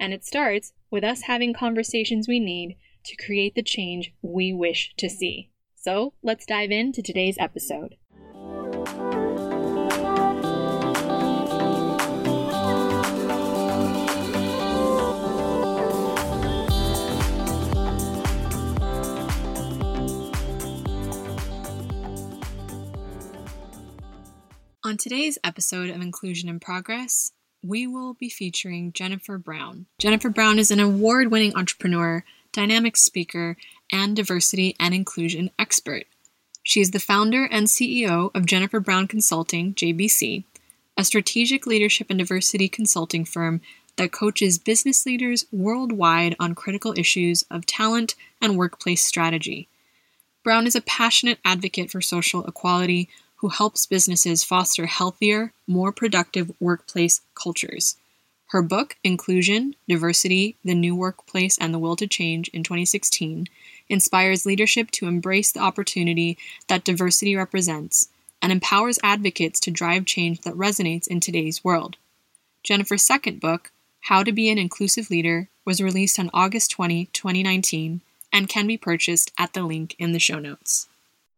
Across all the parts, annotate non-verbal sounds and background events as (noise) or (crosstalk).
And it starts with us having conversations we need to create the change we wish to see. So let's dive into today's episode. On today's episode of Inclusion in Progress, we will be featuring Jennifer Brown. Jennifer Brown is an award winning entrepreneur, dynamic speaker, and diversity and inclusion expert. She is the founder and CEO of Jennifer Brown Consulting, JBC, a strategic leadership and diversity consulting firm that coaches business leaders worldwide on critical issues of talent and workplace strategy. Brown is a passionate advocate for social equality who helps businesses foster healthier, more productive workplace cultures. Her book, Inclusion, Diversity, The New Workplace, and the Will to Change, in 2016, inspires leadership to embrace the opportunity that diversity represents and empowers advocates to drive change that resonates in today's world. Jennifer's second book, How to Be an Inclusive Leader, was released on August 20, 2019, and can be purchased at the link in the show notes.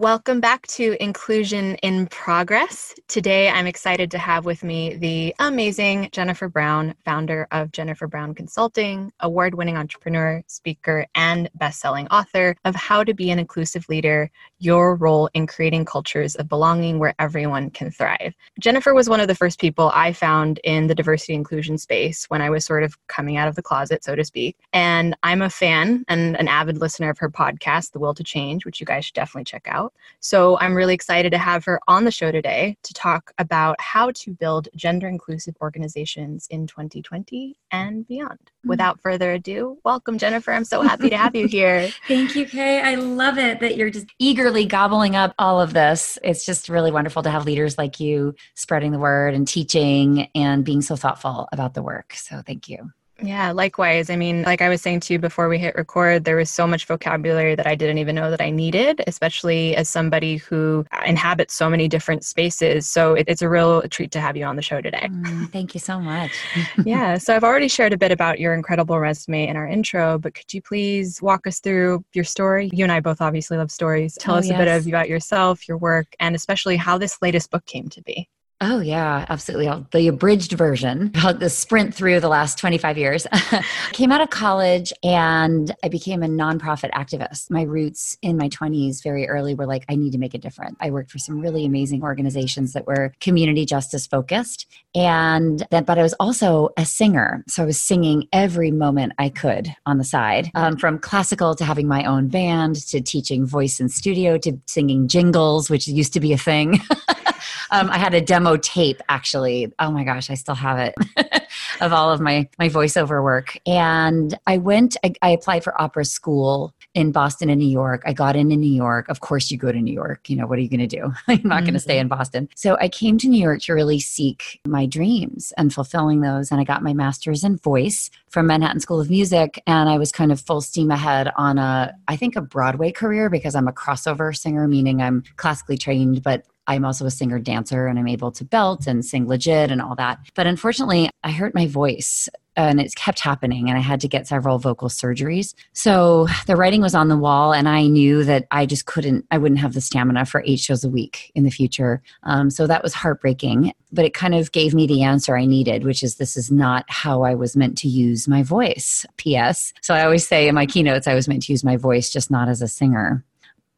Welcome back to Inclusion in Progress. Today, I'm excited to have with me the amazing Jennifer Brown, founder of Jennifer Brown Consulting, award winning entrepreneur, speaker, and best selling author of How to Be an Inclusive Leader Your Role in Creating Cultures of Belonging Where Everyone Can Thrive. Jennifer was one of the first people I found in the diversity inclusion space when I was sort of coming out of the closet, so to speak. And I'm a fan and an avid listener of her podcast, The Will to Change, which you guys should definitely check out. So I'm really excited to have her on the show today to talk about how to build gender inclusive organizations in 2020 and beyond. Mm-hmm. Without further ado, welcome, Jennifer. I'm so happy to have you here. (laughs) Thank you, Kay. I love it that you're just eagerly gobbling up all of this. It's just really wonderful to have leaders like you spreading the word and teaching and being so thoughtful about the work. So thank you. Yeah, likewise. I mean, like I was saying to you before we hit record, there was so much vocabulary that I didn't even know that I needed, especially as somebody who inhabits so many different spaces. So it, it's a real treat to have you on the show today. Mm, thank you so much. (laughs) (laughs) yeah, so I've already shared a bit about your incredible resume in our intro, but could you please walk us through your story? You and I both obviously love stories. Tell oh, us yes. a bit of, about yourself, your work, and especially how this latest book came to be. Oh, yeah, absolutely. The abridged version, the sprint through the last 25 years. (laughs) Came out of college and I became a nonprofit activist. My roots in my 20s, very early, were like, I need to make a difference. I worked for some really amazing organizations that were community justice focused. And that, but I was also a singer. So I was singing every moment I could on the side, um, from classical to having my own band to teaching voice in studio to singing jingles, which used to be a thing. (laughs) um, I had a demo tape actually. Oh my gosh, I still have it (laughs) of all of my my voiceover work. And I went. I, I applied for opera school in Boston and New York. I got in in New York. Of course, you go to New York. You know, what are you going to do? (laughs) I'm not mm-hmm. going to stay in Boston. So I came to New York to really seek my dreams and fulfilling those. And I got my master's in voice from Manhattan School of Music. And I was kind of full steam ahead on a, I think, a Broadway career because I'm a crossover singer, meaning I'm classically trained, but I'm also a singer dancer and I'm able to belt and sing legit and all that. But unfortunately, I hurt my voice and it kept happening and I had to get several vocal surgeries. So the writing was on the wall and I knew that I just couldn't, I wouldn't have the stamina for eight shows a week in the future. Um, so that was heartbreaking, but it kind of gave me the answer I needed, which is this is not how I was meant to use my voice. P.S. So I always say in my keynotes, I was meant to use my voice, just not as a singer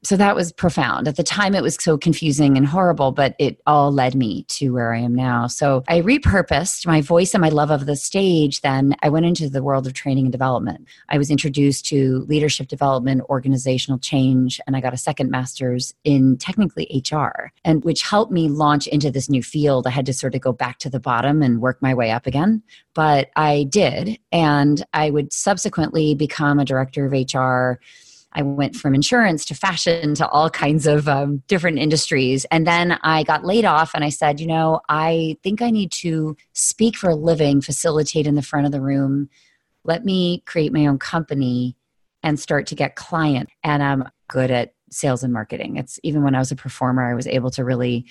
so that was profound. At the time, it was so confusing and horrible, but it all led me to where I am now. So I repurposed my voice and my love of the stage. Then I went into the world of training and development. I was introduced to leadership development, organizational change, and I got a second master's in technically HR, and which helped me launch into this new field. I had to sort of go back to the bottom and work my way up again, but I did. And I would subsequently become a director of HR I went from insurance to fashion to all kinds of um, different industries. And then I got laid off and I said, you know, I think I need to speak for a living, facilitate in the front of the room. Let me create my own company and start to get client. And I'm good at sales and marketing. It's even when I was a performer, I was able to really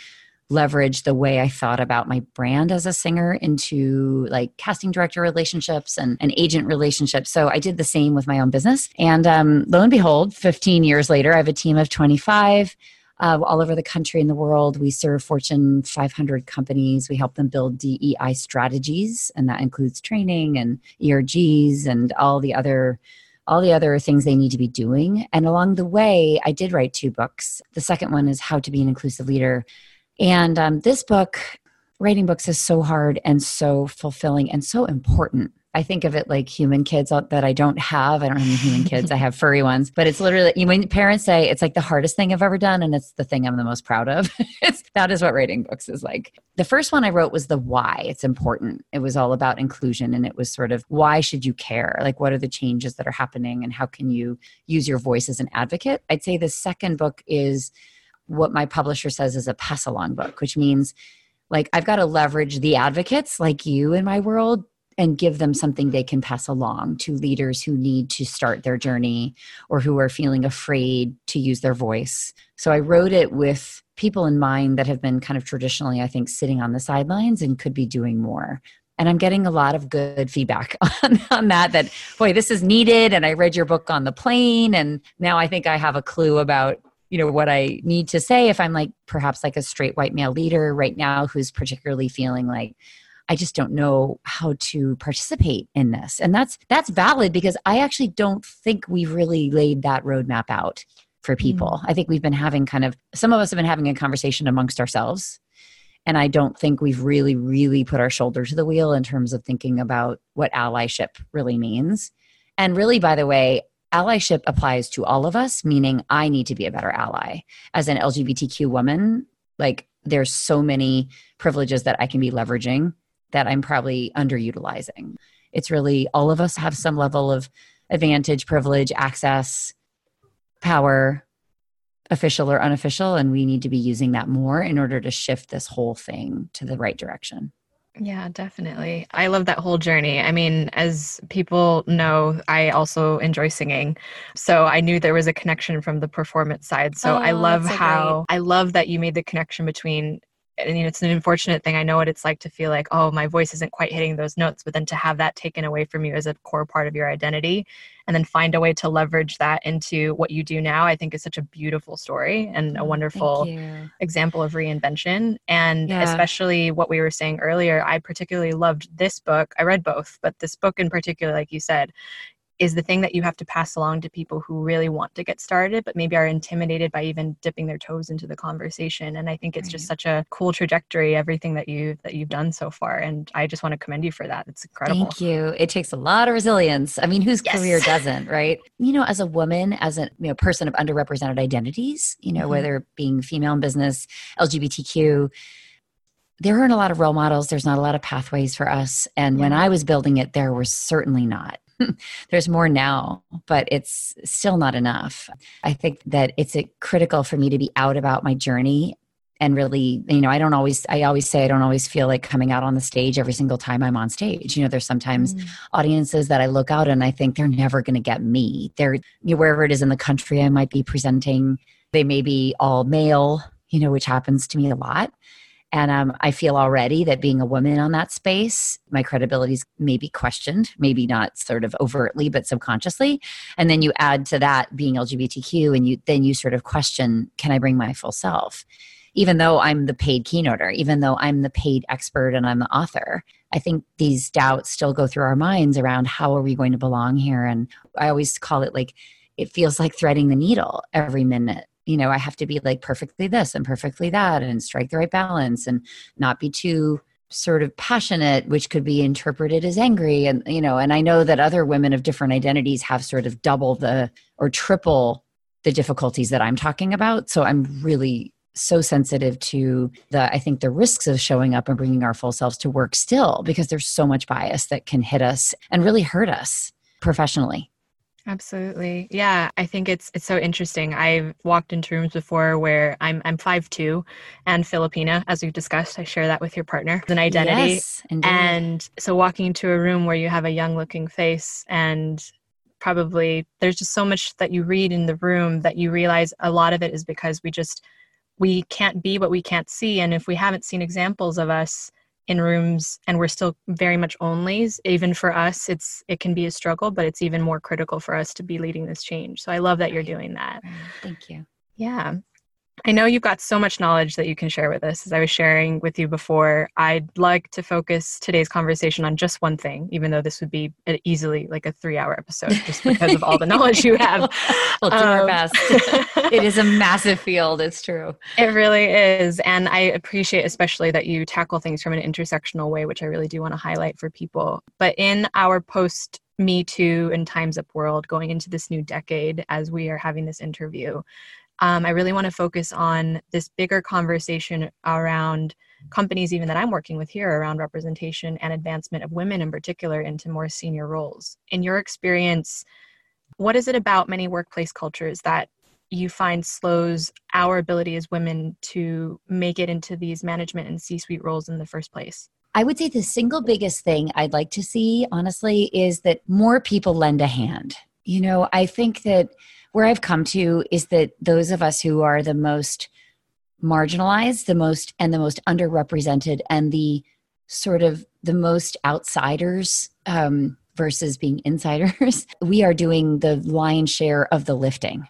leverage the way I thought about my brand as a singer into like casting director relationships and, and agent relationships. So I did the same with my own business. And um, lo and behold, 15 years later, I have a team of 25. Uh, all over the country and the world. We serve Fortune 500 companies. We help them build DEI strategies, and that includes training and ERGs and all the other all the other things they need to be doing. And along the way, I did write two books. The second one is How to Be an Inclusive Leader. And um, this book, writing books, is so hard and so fulfilling and so important. I think of it like human kids that I don't have. I don't have any human kids. I have furry ones. But it's literally when parents say it's like the hardest thing I've ever done, and it's the thing I'm the most proud of. (laughs) that is what writing books is like. The first one I wrote was the why. It's important. It was all about inclusion, and it was sort of why should you care? Like what are the changes that are happening, and how can you use your voice as an advocate? I'd say the second book is what my publisher says is a pass along book, which means like I've got to leverage the advocates like you in my world and give them something they can pass along to leaders who need to start their journey or who are feeling afraid to use their voice. So I wrote it with people in mind that have been kind of traditionally, I think, sitting on the sidelines and could be doing more. And I'm getting a lot of good feedback (laughs) on, on that, that, boy, this is needed. And I read your book on the plane. And now I think I have a clue about you know what i need to say if i'm like perhaps like a straight white male leader right now who's particularly feeling like i just don't know how to participate in this. And that's that's valid because i actually don't think we've really laid that roadmap out for people. Mm. i think we've been having kind of some of us have been having a conversation amongst ourselves. And i don't think we've really really put our shoulder to the wheel in terms of thinking about what allyship really means. And really by the way allyship applies to all of us, meaning I need to be a better ally. As an LGBTQ woman, like there's so many privileges that I can be leveraging that I'm probably underutilizing. It's really all of us have some level of advantage, privilege, access, power, official or unofficial, and we need to be using that more in order to shift this whole thing to the right direction. Yeah, definitely. I love that whole journey. I mean, as people know, I also enjoy singing. So I knew there was a connection from the performance side. So oh, I love so how great. I love that you made the connection between and you know, it's an unfortunate thing. I know what it's like to feel like, oh, my voice isn't quite hitting those notes, but then to have that taken away from you as a core part of your identity and then find a way to leverage that into what you do now, I think is such a beautiful story and a mm, wonderful example of reinvention. And yeah. especially what we were saying earlier, I particularly loved this book. I read both, but this book in particular, like you said, is the thing that you have to pass along to people who really want to get started but maybe are intimidated by even dipping their toes into the conversation and i think it's right. just such a cool trajectory everything that you that you've done so far and i just want to commend you for that it's incredible thank you it takes a lot of resilience i mean whose yes. career (laughs) doesn't right you know as a woman as a you know person of underrepresented identities you know mm-hmm. whether being female in business lgbtq there aren't a lot of role models. There's not a lot of pathways for us. And yeah. when I was building it, there were certainly not. (laughs) there's more now, but it's still not enough. I think that it's critical for me to be out about my journey and really you know i don't always i always say i don't always feel like coming out on the stage every single time i'm on stage you know there's sometimes mm. audiences that i look out and i think they're never going to get me they're you know, wherever it is in the country i might be presenting they may be all male you know which happens to me a lot and um, I feel already that being a woman on that space, my credibility is maybe questioned, maybe not sort of overtly, but subconsciously. And then you add to that being LGBTQ, and you then you sort of question, can I bring my full self? Even though I'm the paid keynoter, even though I'm the paid expert and I'm the author, I think these doubts still go through our minds around how are we going to belong here. And I always call it like it feels like threading the needle every minute you know, I have to be like perfectly this and perfectly that and strike the right balance and not be too sort of passionate which could be interpreted as angry and you know and i know that other women of different identities have sort of double the or triple the difficulties that i'm talking about. So i'm really so sensitive to the i think the risks of showing up and bringing our full selves to work still because there's so much bias that can hit us and really hurt us professionally Absolutely. Yeah, I think it's it's so interesting. I've walked into rooms before where I'm I'm 5'2 and Filipina, as we've discussed. I share that with your partner, an identity. Yes, indeed. and so walking into a room where you have a young looking face and probably there's just so much that you read in the room that you realize a lot of it is because we just we can't be what we can't see and if we haven't seen examples of us in rooms and we're still very much onlys. Even for us it's it can be a struggle but it's even more critical for us to be leading this change. So i love that you're doing that. Thank you. Yeah I know you've got so much knowledge that you can share with us. As I was sharing with you before, I'd like to focus today's conversation on just one thing, even though this would be easily like a three hour episode just because of all the knowledge you have. (laughs) we'll do um, our best. (laughs) it is a massive field, it's true. It really is. And I appreciate especially that you tackle things from an intersectional way, which I really do want to highlight for people. But in our post me Too and Time's Up world going into this new decade as we are having this interview um, I really want to focus on this bigger conversation around companies, even that I'm working with here, around representation and advancement of women in particular into more senior roles. In your experience, what is it about many workplace cultures that you find slows our ability as women to make it into these management and C suite roles in the first place? I would say the single biggest thing I'd like to see, honestly, is that more people lend a hand. You know, I think that where I've come to is that those of us who are the most marginalized, the most and the most underrepresented, and the sort of the most outsiders um, versus being insiders, (laughs) we are doing the lion's share of the lifting.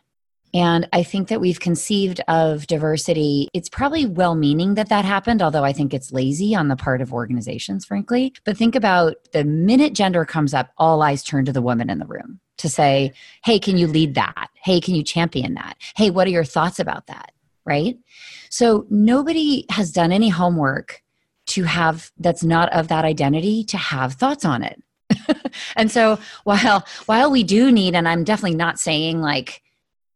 And I think that we've conceived of diversity. It's probably well meaning that that happened, although I think it's lazy on the part of organizations, frankly. But think about the minute gender comes up, all eyes turn to the woman in the room to say, hey, can you lead that? Hey, can you champion that? Hey, what are your thoughts about that? Right? So nobody has done any homework to have that's not of that identity to have thoughts on it. (laughs) and so while while we do need and I'm definitely not saying like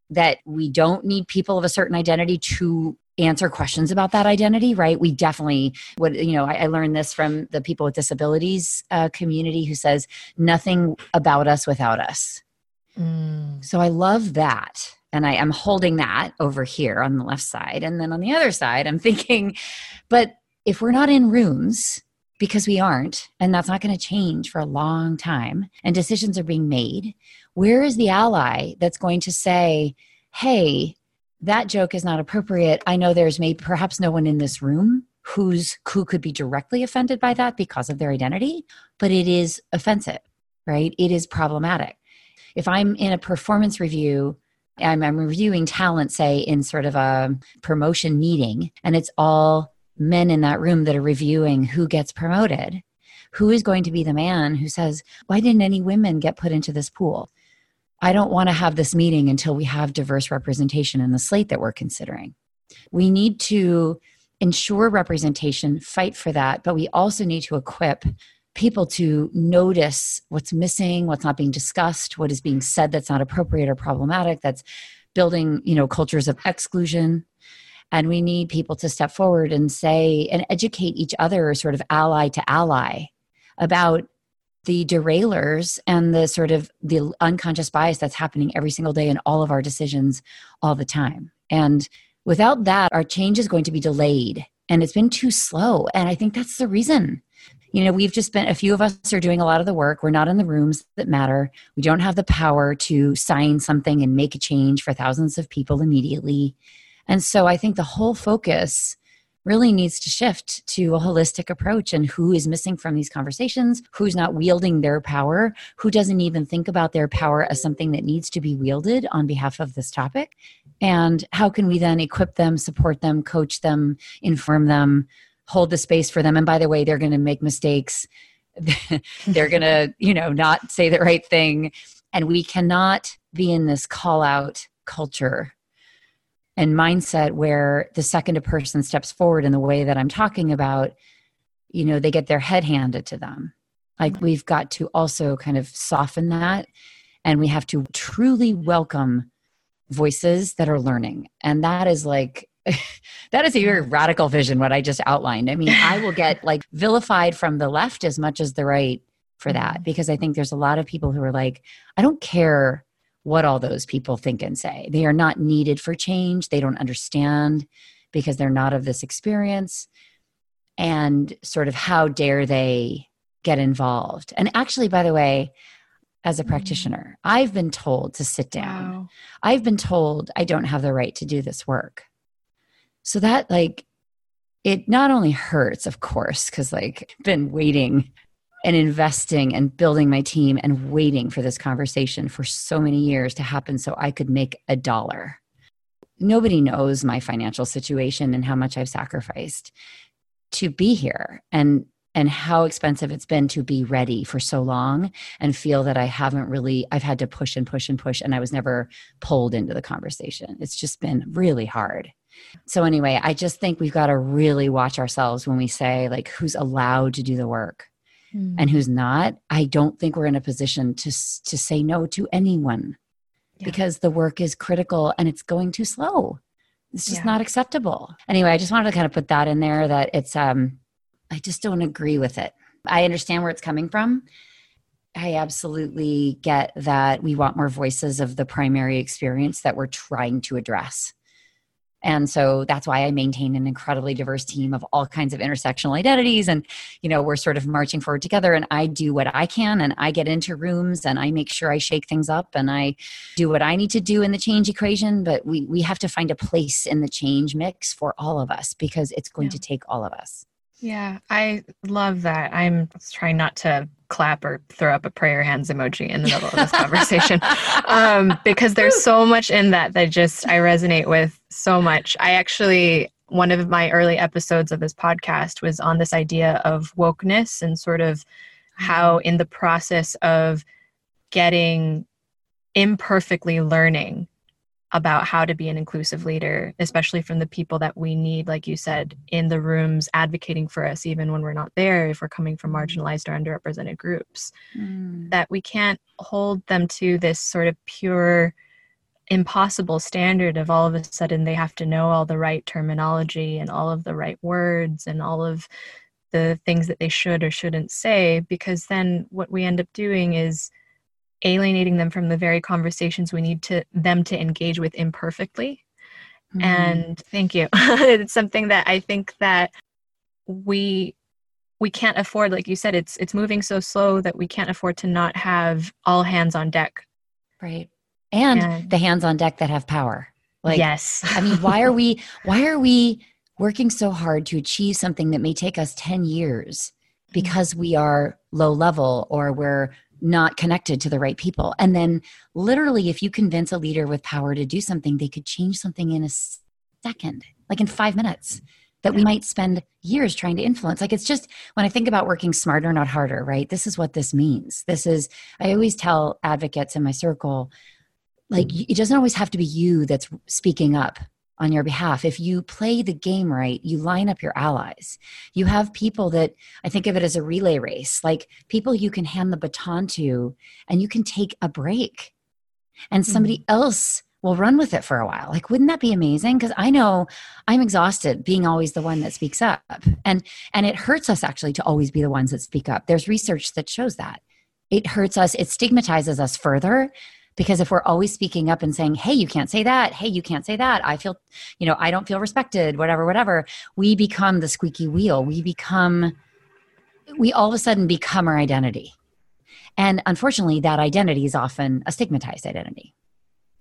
that we don't need people of a certain identity to answer questions about that identity right? We definitely would you know I, I learned this from the people with disabilities uh, community who says nothing about us without us. Mm. so i love that. And i am holding that over here on the left side. And then on the other side i'm (laughs) thinking but if we're not in rooms because we aren't and that's not going to change for a long time and decisions are being made where is the ally that's going to say hey that joke is not appropriate. I know there's maybe perhaps no one in this room who's who could be directly offended by that because of their identity, but it is offensive, right? It is problematic. If I'm in a performance review, I'm, I'm reviewing talent, say in sort of a promotion meeting, and it's all men in that room that are reviewing who gets promoted. Who is going to be the man who says, Why didn't any women get put into this pool? I don't want to have this meeting until we have diverse representation in the slate that we're considering. We need to ensure representation, fight for that, but we also need to equip people to notice what's missing, what's not being discussed, what is being said that's not appropriate or problematic, that's building, you know, cultures of exclusion. And we need people to step forward and say and educate each other, sort of ally to ally, about the derailers and the sort of the unconscious bias that's happening every single day in all of our decisions all the time. And without that our change is going to be delayed and it's been too slow. And i think that's the reason. You know we've just been a few of us are doing a lot of the work. We're not in the rooms that matter. We don't have the power to sign something and make a change for thousands of people immediately. And so i think the whole focus really needs to shift to a holistic approach and who is missing from these conversations, who's not wielding their power, who doesn't even think about their power as something that needs to be wielded on behalf of this topic. And how can we then equip them, support them, coach them, inform them, hold the space for them? And by the way, they're going to make mistakes. (laughs) they're going to, you know, not say the right thing. And we cannot be in this call out culture and mindset where the second a person steps forward in the way that I'm talking about, you know, they get their head handed to them. Like Mm-hmm. we've got to also kind of soften that and we have to truly welcome voices that are learning. And that is like, (laughs) that is a very radical vision, what I just outlined. I mean, I will get (laughs) like vilified from the left as much as the right for that because I think there's a lot of people who are like, I don't care what all those people think and say. They are not needed for change. They don't understand because they're not of this experience. And sort of how dare they get involved? And actually, by the way, as a Mhm. practitioner, I've been told to sit down. Wow. I've been told I don't have the right to do this work. So that like it not only hurts, of course, because like I've been waiting and investing and building my team and waiting for this conversation for so many years to happen so I could make a dollar. Nobody knows my financial situation and how much I've sacrificed to be here and and how expensive it's been to be ready for so long and feel that I haven't really I've had to push and push and push and I was never pulled into the conversation. It's just been really hard. So anyway, I just think we've got to really watch ourselves when we say like who's allowed to do the work Mm. and who's not. I don't think we're in a position to to say no to anyone Yeah. because the work is critical and it's going too slow. It's just Yeah. not acceptable. Anyway, I just wanted to kind of put that in there that it's um I just don't agree with it. I understand where it's coming from. I absolutely get that we want more voices of the primary experience that we're trying to address. And so that's why I maintain an incredibly diverse team of all kinds of intersectional identities. And, you know, we're sort of marching forward together. And I do what I can and I get into rooms and I make sure I shake things up and I do what I need to do in the change equation. But we, we have to find a place in the change mix for all of us because it's going Yeah. to take all of us. Yeah, I love that. I'm trying not to clap or throw up a prayer hands emoji in the middle of this (laughs) conversation um, because there's so much in that that just I resonate with so much. I actually, one of my early episodes of this podcast was on this idea of wokeness and sort of how, in the process of getting imperfectly learning about how to be an inclusive leader, especially from the people that we need, like you said, in the rooms advocating for us, even when we're not there, if we're coming from marginalized or underrepresented groups, Mm. that we can't hold them to this sort of pure, impossible standard of all of a sudden they have to know all the right terminology and all of the right words and all of the things that they should or shouldn't say, because then what we end up doing is alienating them from the very conversations we need to them to engage with imperfectly Mm. and thank you (laughs) it's something that i think that we we can't afford like you said it's it's moving so slow that we can't afford to not have all hands on deck right. And And- the hands on deck that have power. Like, yes I mean, why are we (laughs) why are we working so hard to achieve something that may take us 10 years because we are low level or we're not connected to the right people. And then literally if you convince a leader with power to do something, they could change something in a second, like in 5 minutes that we might spend years trying to influence. Like it's just when I think about working smarter not harder, right? This is what this means. This is I always tell advocates in my circle like it doesn't always have to be you that's speaking up on your behalf. If you play the game right, you line up your allies. You have people that I think of it as a relay race, like people you can hand the baton to and you can take a break and somebody mm-hmm. else will run with it for a while. Like, wouldn't that be amazing? Because I know I'm exhausted being always the one that speaks up. And and it hurts us actually to always be the ones that speak up. There's research that shows that. It hurts us, it stigmatizes us further because if we're always speaking up and saying hey you can't say that. Hey you can't say that. I feel you know i don't feel respected whatever whatever we become the squeaky wheel. We become we all of a sudden become our identity. And unfortunately that identity is often a stigmatized identity.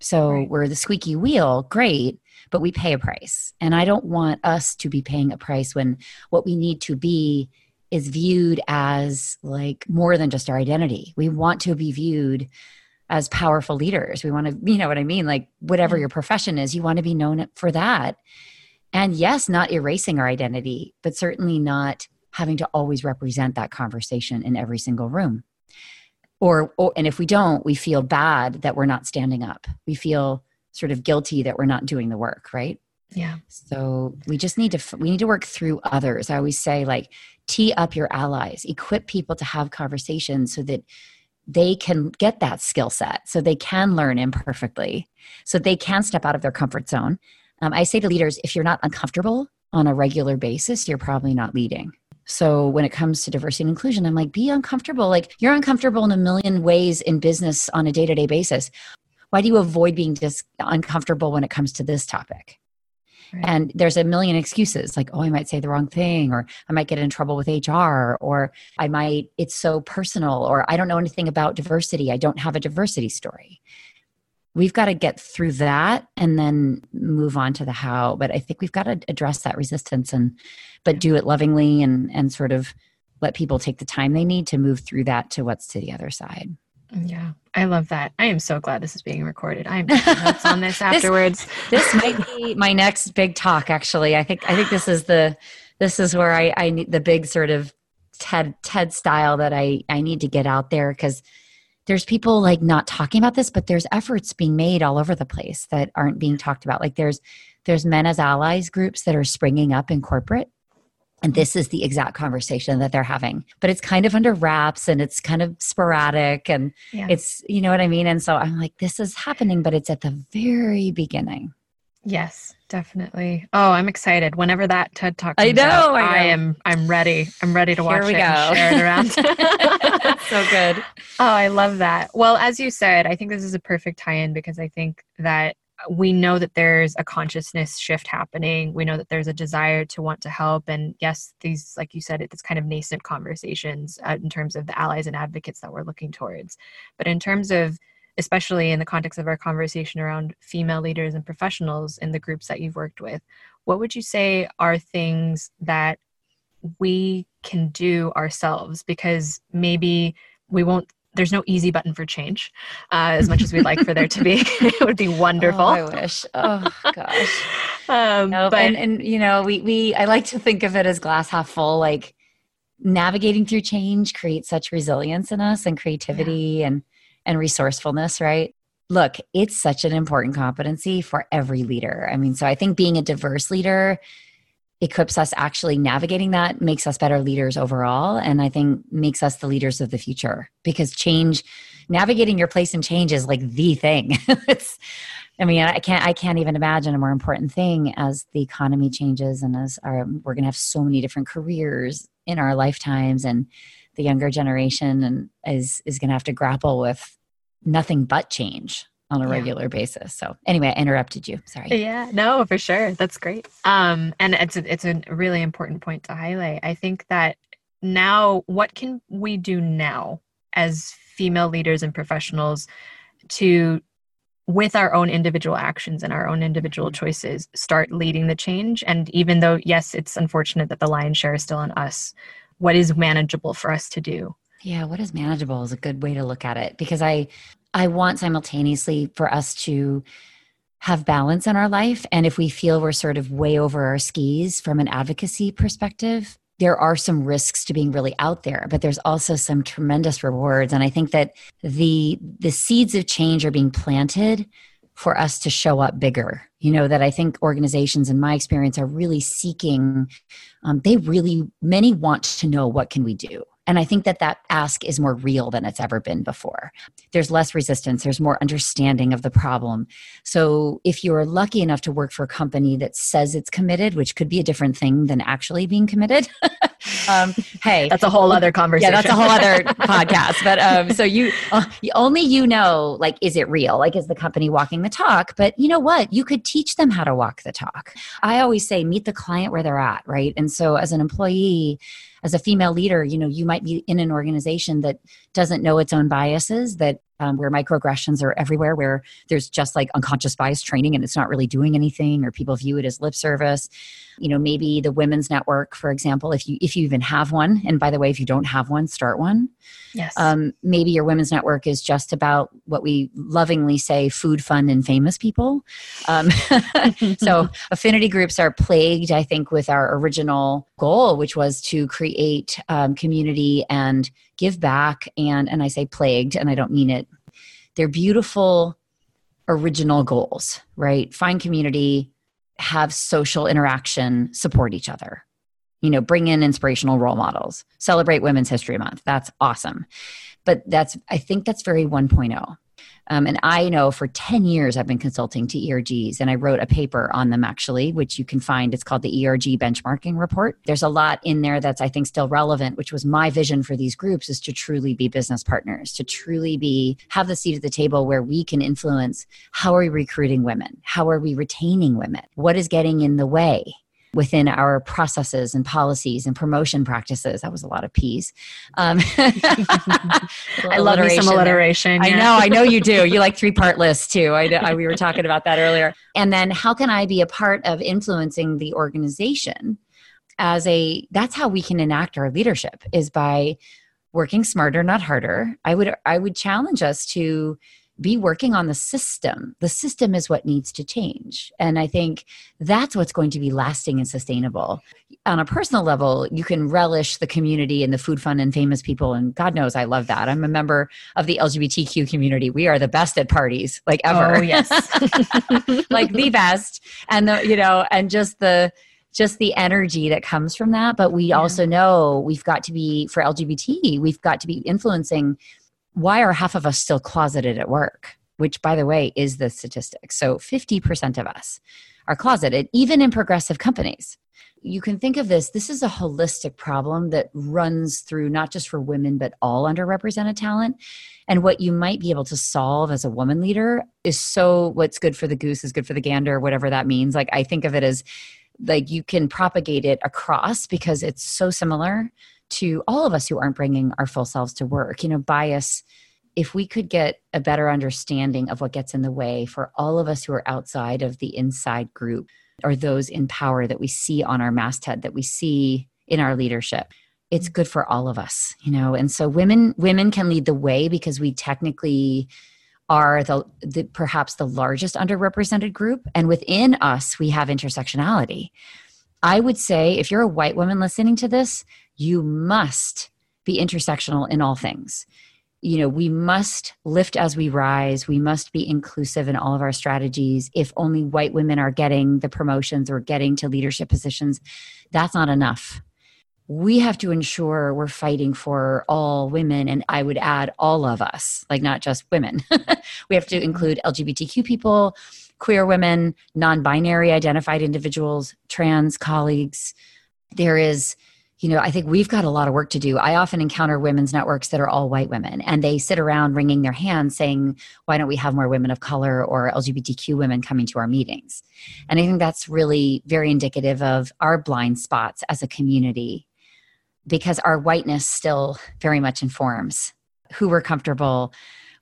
So Right. we're the squeaky wheel great but we pay a price. And i don't want us to be paying a price when what we need to be is viewed as like more than just our identity. We want to be viewed as powerful leaders. We want to, you know what I mean? Like whatever Yeah. your profession is, you want to be known for that. And yes, not erasing our identity, but certainly not having to always represent that conversation in every single room. Or, or and if we don't, we feel bad that we're not standing up. We feel sort of guilty that we're not doing the work, right? Yeah. So we just need to we need to work through others. I always say like tee up your allies, equip people to have conversations so that they can get that skill set, so they can learn imperfectly, so they can step out of their comfort zone. Um, I say to leaders, if you're not uncomfortable on a regular basis, you're probably not leading. So when it comes to diversity and inclusion, I'm like, be uncomfortable. Like you're uncomfortable in a million ways in business on a day to day basis. Why do you avoid being dis- uncomfortable when it comes to this topic? Right. And there's a million excuses like, oh, I might say the wrong thing, or I might get in trouble with HR, or I might, it's so personal, or I don't know anything about diversity. I don't have a diversity story. We've got to get through that and then move on to the how. But I think we've got to address that resistance and, but do it lovingly and, and sort of let people take the time they need to move through that to what's to the other side. Yeah, I love that. I am so glad this is being recorded. I'm (laughs) notes on this afterwards. this, this might (laughs) be my next big talk. Actually, I think I think this is the this is where I I need the big sort of TED TED style that I I need to get out there because there's people like not talking about this, but there's efforts being made all over the place that aren't being talked about. Like there's there's men as allies groups that are springing up in corporate and this is the exact conversation that they're having. But it's kind of under wraps and it's kind of sporadic and yeah. it's, you know what I mean? And so I'm like, this is happening, but it's at the very beginning. Yes, definitely. Oh, I'm excited. Whenever that TED Talk I know, out, I know, I am I'm ready. I'm ready to watch Here we it go. and share it around. (laughs) (laughs) so good. Oh, I love that. Well, as you said, I think this is a perfect tie-in because I think that we know that there's a consciousness shift happening. We know that there's a desire to want to help. And yes, these, like you said, it's kind of nascent conversations uh, in terms of the allies and advocates that we're looking towards. But in terms of, especially in the context of our conversation around female leaders and professionals in the groups that you've worked with, what would you say are things that we can do ourselves? Because maybe we won't there's no easy button for change uh, as much as we'd like for there to be. (laughs) It would be wonderful. Oh, i wish. Oh gosh. (laughs) Um, nope. but and, and you know we we i like to think of it as glass half full like navigating through change creates such resilience in us and creativity yeah. and and resourcefulness right? Look it's such an important competency for every leader. I mean so i think being a diverse leader equips us actually navigating that makes us better leaders overall and i think makes us the leaders of the future. Because change navigating your place in change is like the thing. (laughs) It's i mean i can't i can't even imagine a more important thing as the economy changes and as our we're going to have so many different careers in our lifetimes and the younger generation and is is going to have to grapple with nothing but change on a yeah. regular basis. So anyway, I interrupted you. Sorry. Yeah, no, for sure. That's great. Um, and it's a, it's a really important point to highlight. I think that now, what can we do now as female leaders and professionals to with our own individual actions and our own individual choices start leading the change and even though yes it's unfortunate that the lion's share is still on us what is manageable for us to do yeah, what is manageable is a good way to look at it because I I want simultaneously for us to have balance in our life and if we feel we're sort of way over our skis from an advocacy perspective, there are some risks to being really out there, but there's also some tremendous rewards and I think that the the seeds of change are being planted for us to show up bigger. You know, that I think organizations, in my experience, are really seeking, um, they really, many want to know what can we do? And I think that that ask is more real than it's ever been before. There's less resistance, there's more understanding of the problem. So if you're lucky enough to work for a company that says it's committed, which could be a different thing than actually being committed, (laughs) um, hey, that's a whole other conversation. Yeah, that's a whole other podcast. But um, so you uh, only you know, like, is it real? Like, is the company walking the talk? But you know what? You could teach them how to walk the talk. I always say, meet the client where they're at, right? And so as an employee, as a female leader, you know, you might be in an organization that doesn't know its own biases, that um, where microaggressions are everywhere, where there's just like unconscious bias training and it's not really doing anything, or people view it as lip service. You know, maybe the women's network, for example, if you if you even have one, and by the way, if you don't have one, start one. Yes. Um, maybe your women's network is just about what we lovingly say food, fun, and famous people. Um, (laughs) so (laughs) affinity groups are plagued, I think, with our original goal, which was to create um, community and give back. And and I say plagued, and I don't mean it. They're beautiful original goals, right? Find community, have social interaction, support each other. You know, bring in inspirational role models, celebrate Women's History Month. That's awesome. But that's, I think that's very 1.0. Um, and I know for 10 years I've been consulting to ERGs, and I wrote a paper on them actually, which you can find. It's called the ERG Benchmarking Report. There's a lot in there that's, I think, still relevant, which was my vision for these groups is to truly be business partners, to truly be, have the seat at the table where we can influence how are we recruiting women? How are we retaining women? What is getting in the way? Within our processes and policies and promotion practices. That was a lot of P's. Um, (laughs) I love me some alliteration. Yeah. I know, I know you do. You like three part lists too. I, I, we were talking about that earlier. And then how can I be a part of influencing the organization as a, that's how we can enact our leadership is by working smarter, not harder. I would, I would challenge us to be working on the system. The system is what needs to change. And I think that's what's going to be lasting and sustainable. On a personal level, you can relish the community and the food fun and famous people. And God knows I love that. I'm a member of the LGBTQ community. We are the best at parties, like ever. Oh, yes. (laughs) (laughs) like the best. And the, you know, and just the, just the energy that comes from that. But we yeah. also know we've got to be, for LGBT, we've got to be influencing why are half of us still closeted at work? Which, by the way, is the statistic. So 50% of us are closeted, even in progressive companies. You can think of this, this is a holistic problem that runs through not just for women, but all underrepresented talent. And what you might be able to solve as a woman leader is so what's good for the goose is good for the gander, whatever that means. Like, I think of it as like you can propagate it across because it's so similar to all of us who aren't bringing our full selves to work. You know, bias, if we could get a better understanding of what gets in the way for all of us who are outside of the inside group or those in power that we see on our masthead, that we see in our leadership, it's good for all of us, you know. And so women women can lead the way because we technically are the, the perhaps the largest underrepresented group and within us we have intersectionality. I would say if you're a white woman listening to this, you must be intersectional in all things. You know, we must lift as we rise. We must be inclusive in all of our strategies. If only white women are getting the promotions or getting to leadership positions, that's not enough. We have to ensure we're fighting for all women, and I would add all of us, like not just women. (laughs) we have to mm-hmm. include LGBTQ people, queer women, non binary identified individuals, trans colleagues. There is you know, I think we've got a lot of work to do. I often encounter women's networks that are all white women and they sit around wringing their hands saying, why don't we have more women of color or LGBTQ women coming to our meetings? And I think that's really very indicative of our blind spots as a community because our whiteness still very much informs who we're comfortable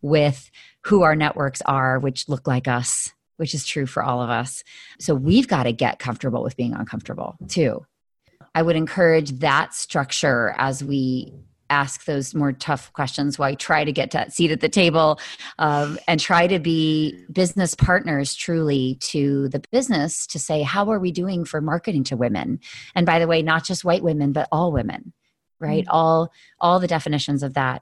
with, who our networks are, which look like us, which is true for all of us. So we've got to get comfortable with being uncomfortable too I would encourage that structure as we ask those more tough questions why try to get that seat at the table um, and try to be business partners truly to the business to say how are we doing for marketing to women? And by the way not just white women but all women right? Mm-hmm. all all the definitions of that.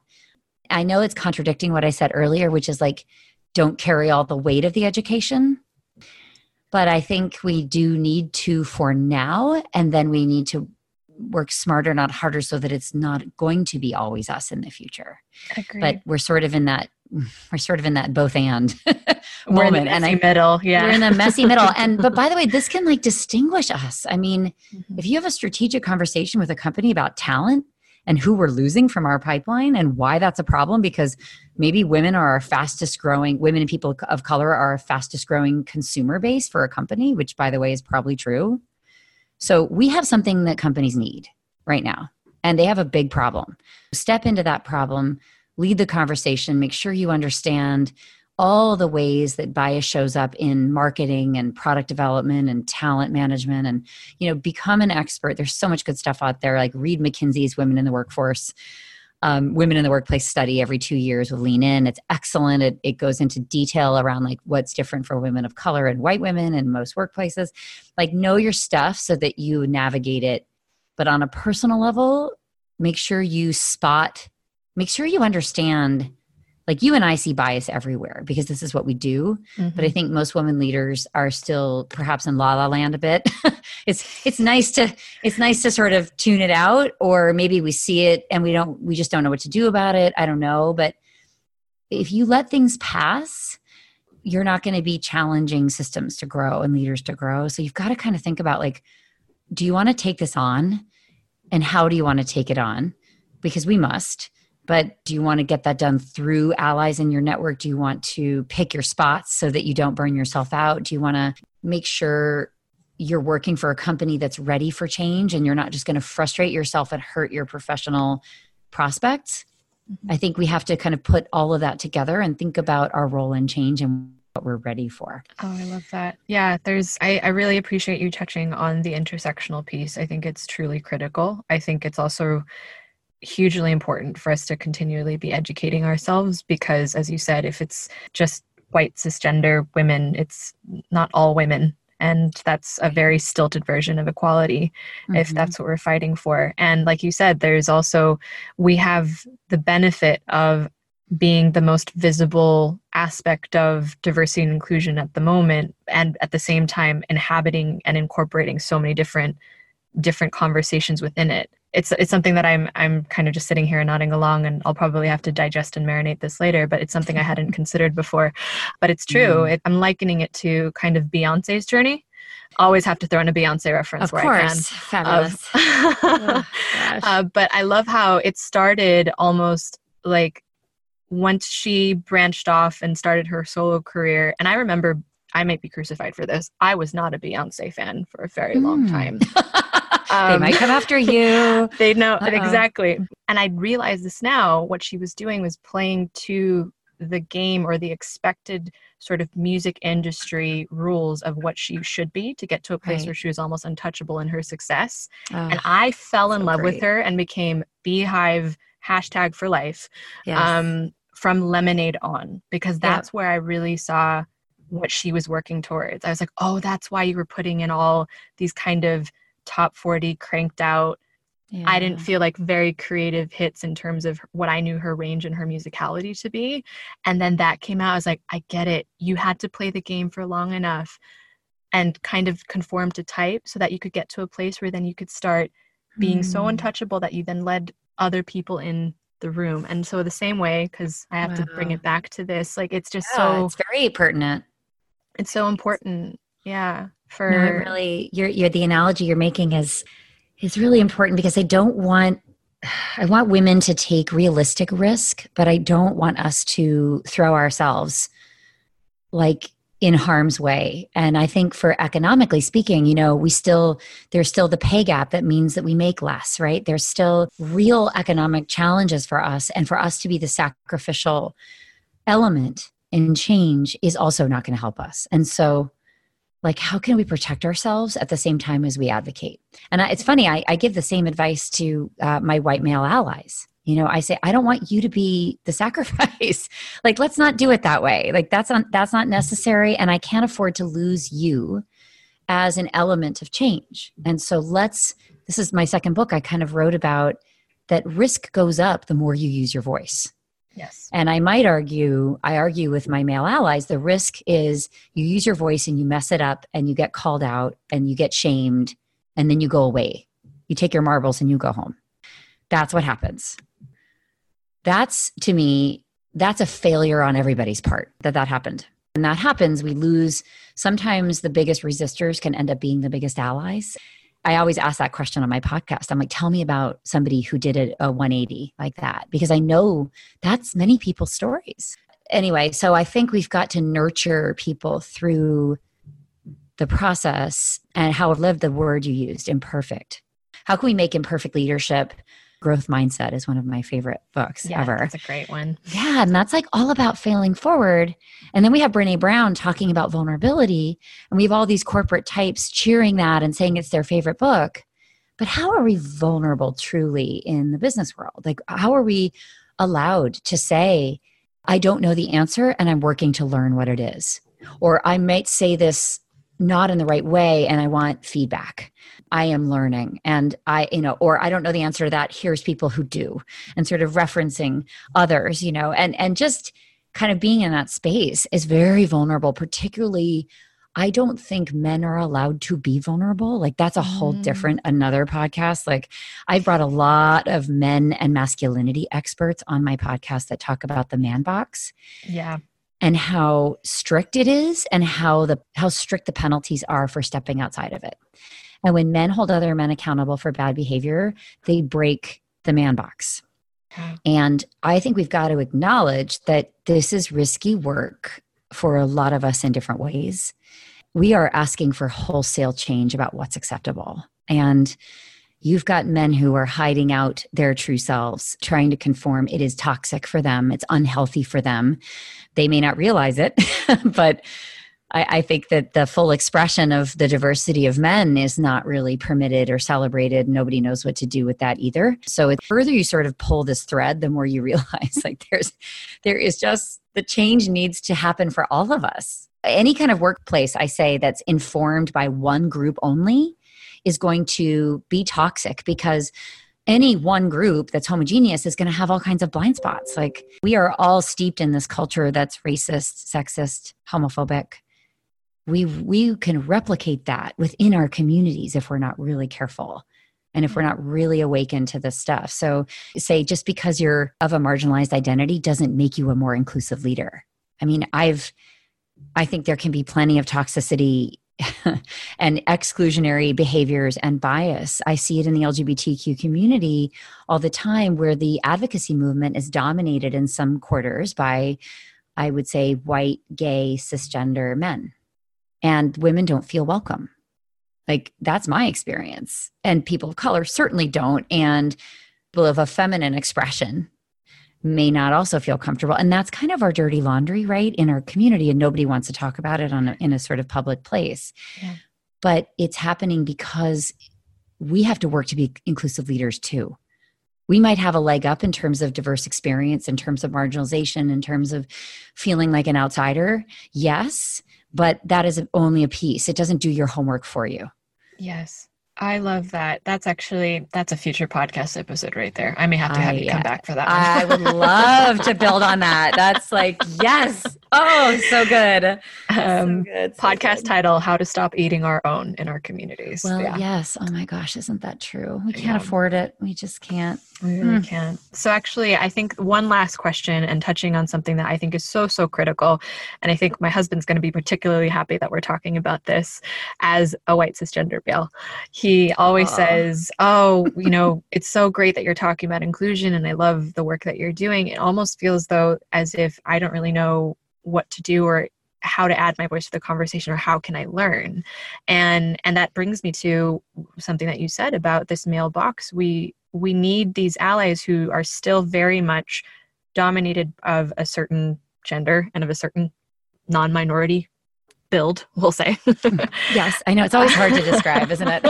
I know it's contradicting what i said earlier which is like don't carry all the weight of the education but I think we do need to for now, and then we need to work smarter, not harder, so that it's not going to be always us in the future. Agreed. But we're sort of in that we're sort of in that both and (laughs) we're moment and I middle yeah we're in the messy middle (laughs) and but by the way this can like distinguish us i mean mm-hmm. if you have a strategic conversation with a company about talent and who we're losing from our pipeline and why that's a problem because maybe women are our fastest growing women and people of color are our fastest growing consumer base for a company which by the way is probably true. So we have something that companies need right now and they have a big problem. Step into that problem lead the conversation make sure you understand all the ways that bias shows up in marketing and product development and talent management and you know become an expert. There's so much good stuff out there like read mckinsey's women in the workforce um, women in the workplace study every two years with lean in. It's excellent. It, it goes into detail around like what's different for women of color and white women in most workplaces. Like know your stuff so that you navigate it. But on a personal level make sure you spot make sure you understand like you and I see bias everywhere because this is what we do. Mm-hmm. But I think most women leaders are still perhaps in la la land a bit. (laughs) it's it's nice to it's nice to sort of tune it out, or maybe we see it and we don't we just don't know what to do about it. I don't know, but if you let things pass, you're not going to be challenging systems to grow and leaders to grow. So you've got to kind of think about like, do you want to take this on, and how do you want to take it on? Because we must but do you want to get that done through allies in your network? Do you want to pick your spots so that you don't burn yourself out? Do you want to make sure you're working for a company that's ready for change and you're not just going to frustrate yourself and hurt your professional prospects? Mm-hmm. I think we have to kind of put all of that together and think about our role in change and what we're ready for. Oh, I love that. Yeah, there's, I, I really appreciate you touching on the intersectional piece. I think it's truly critical. I think it's also hugely important for us to continually be educating ourselves because as you said if it's just white cisgender women it's not all women. And that's a very stilted version of equality mm-hmm. if that's what we're fighting for. And like you said there's also we have the benefit of being the most visible aspect of diversity and inclusion at the moment and at the same time inhabiting and incorporating so many different different conversations within it it's it's something that I'm I'm kind of just sitting here nodding along, and I'll probably have to digest and marinate this later. But it's something I hadn't (laughs) considered before. But it's true. Mm. It, I'm likening it to kind of Beyonce's journey. Always have to throw in a Beyonce reference of where course. I can. Fabulous. (laughs) oh, uh, but I love how it started almost like once she branched off and started her solo career. And I remember I might be crucified for this. I was not a Beyonce fan for a very long mm. time. (laughs) Um, they might come after you. (laughs) they know Uh-oh. exactly. And I realize this now. What she was doing was playing to the game or the expected sort of music industry rules of what she should be to get to a place right. where she was almost untouchable in her success. Oh, and I fell in so love great. with her and became BeyHive hashtag for life yes. um, from Lemonade on because that's yeah. where I really saw what she was working towards. I was like, oh, that's why you were putting in all these kind of top 40 cranked out yeah. I didn't feel like very creative hits in terms of what I knew her range and her musicality to be. And then that came out. I was like, I get it. You had to play the game for long enough and kind of conform to type so that you could get to a place where then you could start being mm. so untouchable that you then led other people in the room. And so the same way, because I have wow. to bring it back to this, like it's just yeah, so it's very pertinent. It's so important. Yeah for no, really you're, you're the analogy you're making is is really important because I don't want I want women to take realistic risk, but I don't want us to throw ourselves like in harm's way. And I think for economically speaking, you know, we still, there's still the pay gap that means that we make less, right? There's still real economic challenges for us. And for us to be the sacrificial element in change is also not going to help us. And so like how can we protect ourselves at the same time as we advocate? And I, it's funny I, I, give the same advice to uh, my white male allies. You know i say i don't want you to be the (laughs) sacrifice. Like let's not do it that way. Like that's not that's not necessary and i can't afford to lose you as an element of change. And so let's this is my second book i kind of wrote about that risk goes up the more you use your voice Yes. And I might argue, I argue with my male allies, the risk is you use your voice and you mess it up and you get called out and you get shamed and then you go away. You take your marbles and you go home. That's what happens. That's to me, that's a failure on everybody's part that that happened. When that happens, we lose. Sometimes the biggest resistors can end up being the biggest allies. I always ask that question on my podcast. I'm like, tell me about somebody who did it a 180 like that, because I know that's many people's stories. Anyway, so I think we've got to nurture people through the process and how I've lived the word you used, imperfect. How can we make imperfect leadership Growth Mindset is one of my favorite books yeah, ever. That's a great one. Yeah, and that's like all about failing forward. And then we have Brene Brown talking about vulnerability, and we have all these corporate types cheering that and saying it's their favorite book. But how are we vulnerable truly in the business world? Like, how are we allowed to say, I don't know the answer and I'm working to learn what it is? Or I might say this not in the right way and I want feedback. I am learning and I, you know, or I don't know the answer to that. Here's people who do and sort of referencing others, you know, and, and just kind of being in that space is very vulnerable, particularly I don't think men are allowed to be vulnerable. Like that's a whole mm. different another podcast. Like I've brought a lot of men and masculinity experts on my podcast that talk about the man box. Yeah. And how strict it is and how the how strict the penalties are for stepping outside of it. And when men hold other men accountable for bad behavior, they break the man box. And I think we've got to acknowledge that this is risky work for a lot of us in different ways. We are asking for wholesale change about what's acceptable. And you've got men who are hiding out their true selves, trying to conform. It is toxic for them, it's unhealthy for them. They may not realize it, (laughs) but I, I, think that the full expression of the diversity of men is not really permitted or celebrated. Nobody knows what to do with that either. So the further you sort of pull this thread, the more you (laughs) realize like there's there is just the change needs to happen for all of us. Any kind of workplace, I say, that's informed by one group only is going to be toxic because any one group that's homogeneous is going to have all kinds of blind spots. Like we are all steeped in this culture that's racist, sexist, homophobic, we we can replicate that within our communities if we're not really careful and if we're not really awakened to this stuff. So say just because you're of a marginalized identity doesn't make you a more inclusive leader. I mean i've i think there can be plenty of toxicity (laughs) and exclusionary behaviors and bias. I see it in the LGBTQ community all the time where the advocacy movement is dominated in some quarters by, I would say, white, gay, cisgender men and women don't feel welcome. Like that's my experience. And people of color certainly don't. And people of a feminine expression may not also feel comfortable. And that's kind of our dirty laundry, right? In our community. And nobody wants to talk about it on a, in a sort of public place. Yeah. But it's happening because we have to work to be inclusive leaders too. We might have a leg up in terms of diverse experience, in terms of marginalization, in terms of feeling like an outsider. Yes but that is only a piece it doesn't do your homework for you yes I love that. That's actually that's a future podcast episode right there. I may have to have I, you come back for that. I would love to build on that. That's like (laughs) yes. Oh, so good. (laughs) Um, so good so podcast good. title: How to Stop Eating Our Own in Our Communities. Well, yeah. yes. Oh my gosh, isn't that true? We can't yeah. afford it. We just can't. We really mm. can't. So actually, I think one last question and touching on something that I think is so so critical, and I think my husband's going to be particularly happy that we're talking about this as a white cisgender male he always Aww. says, Oh, you know, it's so great that you're talking about inclusion and I love the work that you're doing. It almost feels though as if I don't really know what to do or how to add my voice to the conversation or how can i learn. And and that brings me to something that you said about this male box we we need these allies who are still very much dominated of a certain gender and of a certain non-minority build, we'll say. (laughs) yes, I know. It's always hard to describe, isn't it? (laughs)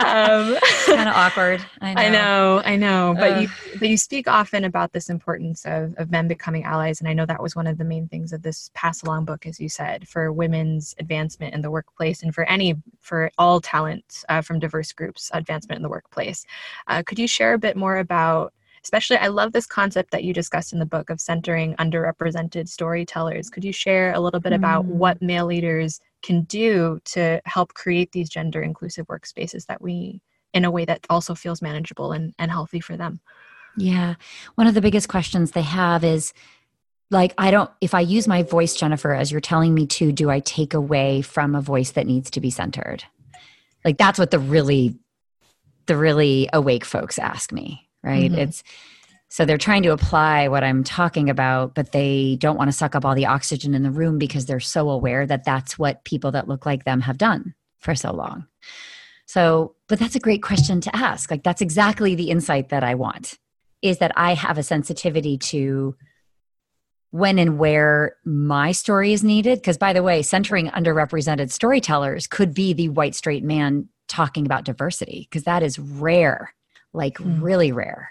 um, kind of awkward. I know. I know. I know. But you but you speak often about this importance of, of men becoming allies. And I know that was one of the main things of this pass along book, as you said, for women's advancement in the workplace and for any for all talent uh, from diverse groups advancement in the workplace. Uh, could you share a bit more about especially i love this concept that you discussed in the book of centering underrepresented storytellers. Could you share a little bit mm. about what male leaders can do to help create these gender inclusive workspaces that we in a way that also feels manageable and, and healthy for them? Yeah. One of the biggest questions they have is like i don't if i use my voice jennifer as you're telling me to do i take away from a voice that needs to be centered? Like that's what the really the really awake folks ask me right? Mm-hmm. It's so they're trying to apply what I'm talking about, but they don't want to suck up all the oxygen in the room because they're so aware that that's what people that look like them have done for so long. So, but that's a great question to ask. Like, that's exactly the insight that I want is that I have a sensitivity to when and where my story is needed. Because, by the way, centering underrepresented storytellers could be the white straight man talking about diversity, because that is rare like mm. really rare.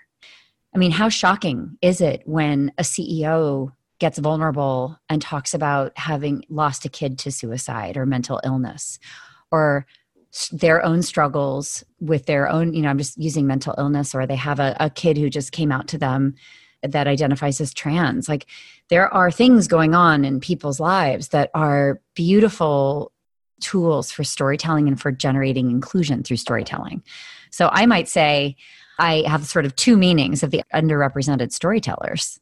I mean, how shocking is it when a CEO gets vulnerable and talks about having lost a kid to suicide or mental illness or their own struggles with their own, you know, I'm just using mental illness, or they have a, a kid who just came out to them that identifies as trans. Like there are things going on in people's lives that are beautiful tools for storytelling and for generating inclusion through storytelling. So I might say I have sort of two meanings of the underrepresented storytellers.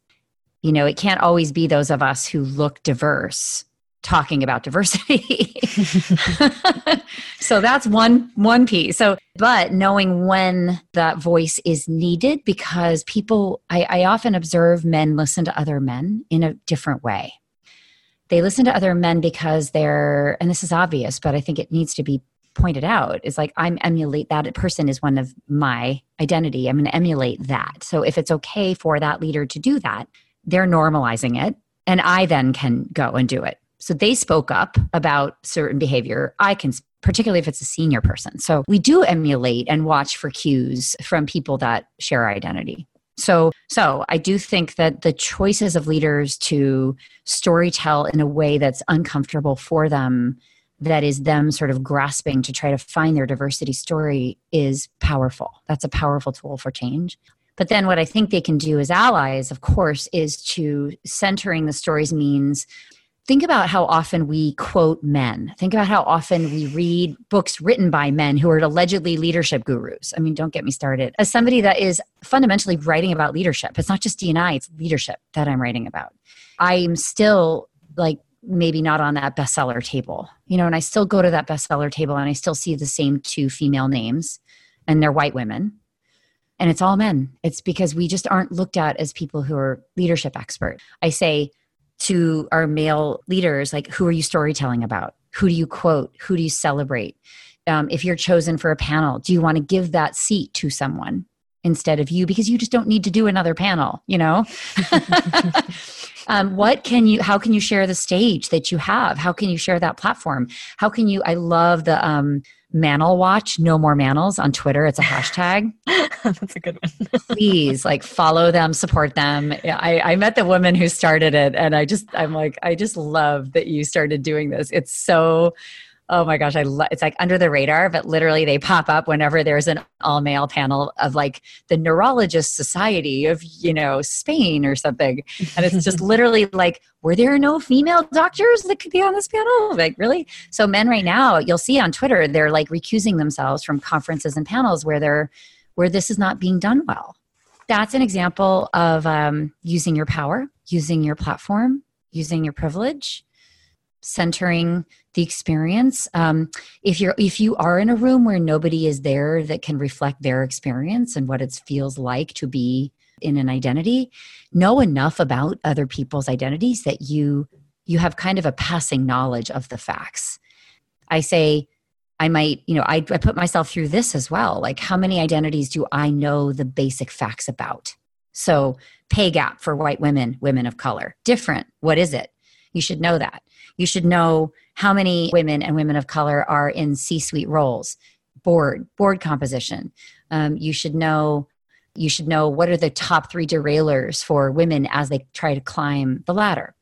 You know, it can't always be those of us who look diverse talking about diversity. (laughs) so that's one one piece. So but knowing when that voice is needed because people I, I often observe men listen to other men in a different way. They listen to other men because they're and this is obvious, but I think it needs to be pointed out is like i'm emulate that person is one of my identity i'm going to emulate that so if it's okay for that leader to do that they're normalizing it and i then can go and do it so they spoke up about certain behavior. I can, particularly if it's a senior person. So we do emulate and watch for cues from people that share our identity. So, so I do think that the choices of leaders to storytell in a way that's uncomfortable for them, that is them sort of grasping to try to find their diversity story, is powerful. That's a powerful tool for change. But then what I think they can do as allies, of course, is to centering the stories means think about how often we quote men. Think about how often we read books written by men who are allegedly leadership gurus. I mean, don't get me started. As somebody that is fundamentally writing about leadership, it's not just D&I, it's leadership that I'm writing about. I'm still like maybe not on that bestseller table. You know, and I still go to that bestseller table and I still see the same two female names and they're white women. And it's all men. It's because we just aren't looked at as people who are leadership expert. I say to our male leaders like who are you storytelling about who do you quote who do you celebrate um, if you're chosen for a panel do you want to give that seat to someone instead of you because you just don't need to do another panel you know (laughs) (laughs) um, what can you how can you share the stage that you have how can you share that platform how can you i love the um, Manel Watch, no more Manels on Twitter. It's a (laughs) hashtag. That's a good one. (laughs) Please, like, follow them, support them. I, I met the woman who started it, and I just, I'm like, I just love that you started doing this. It's so oh my gosh, I lo- it's like under the radar, but literally they pop up whenever there's an all male panel of like the Neurologist Society of, you know, Spain or something. And it's just (laughs) literally like, were there no female doctors that could be on this panel? Like, really? So, men right now, you'll see on Twitter, they're like recusing themselves from conferences and panels where they're, where this is not being done well. That's an example of um, using your power, using your platform, using your privilege centering the experience. Um, if you're if you are in a room where nobody is there that can reflect their experience and what it feels like to be in an identity know enough about other people's identities that you you have kind of a passing knowledge of the facts. I say i might you know I, I put myself through this as well. Like how many identities do i know the basic facts about? So pay gap for white women women of color. Different. What is it? You should know that you should know how many women and women of color are in C suite roles, board, board composition. Um, you should know you should know what are the top three derailers for women as they try to climb the ladder.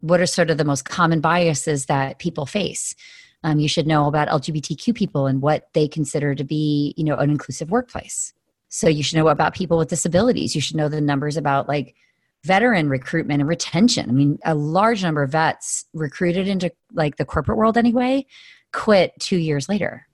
What are sort of the most common biases that people face? Um, you should know about lgbtq people and what they consider to be you know an inclusive workplace. So you should know about people with disabilities. You should know the numbers about like veteran recruitment and retention. I mean, a large number of vets recruited into like the corporate world anyway quit two years later.